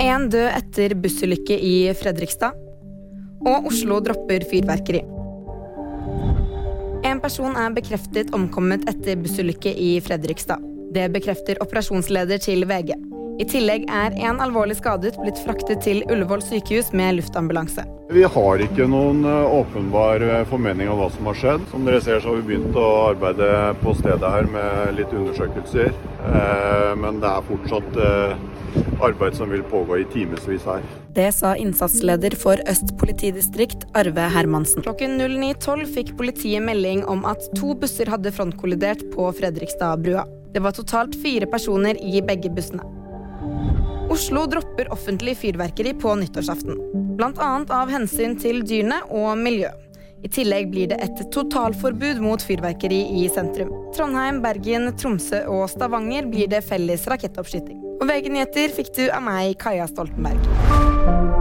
En død etter bussulykke i Fredrikstad. Og Oslo dropper fyrverkeri. En person er bekreftet omkommet etter bussulykke i Fredrikstad. Det bekrefter operasjonsleder til VG. I tillegg er en alvorlig skadet blitt fraktet til Ullevål sykehus med luftambulanse. Vi har ikke noen eh, åpenbar eh, formening om hva som har skjedd. Som dere ser så har vi begynt å arbeide på stedet her med litt undersøkelser. Eh, men det er fortsatt arbeid som vil pågå i timevis her. Det sa innsatsleder for Øst politidistrikt, Arve Hermansen. Klokken 09.12 fikk politiet melding om at to busser hadde frontkollidert på Fredrikstadbrua. Det var totalt fire personer i begge bussene. Oslo dropper offentlig fyrverkeri på nyttårsaften. Bl.a. av hensyn til dyrene og miljøet. I tillegg blir det et totalforbud mot fyrverkeri i sentrum. Trondheim, Bergen, Tromsø og Stavanger blir det felles rakettoppskyting. Og VG-nyheter fikk du av meg, Kaja Stoltenberg.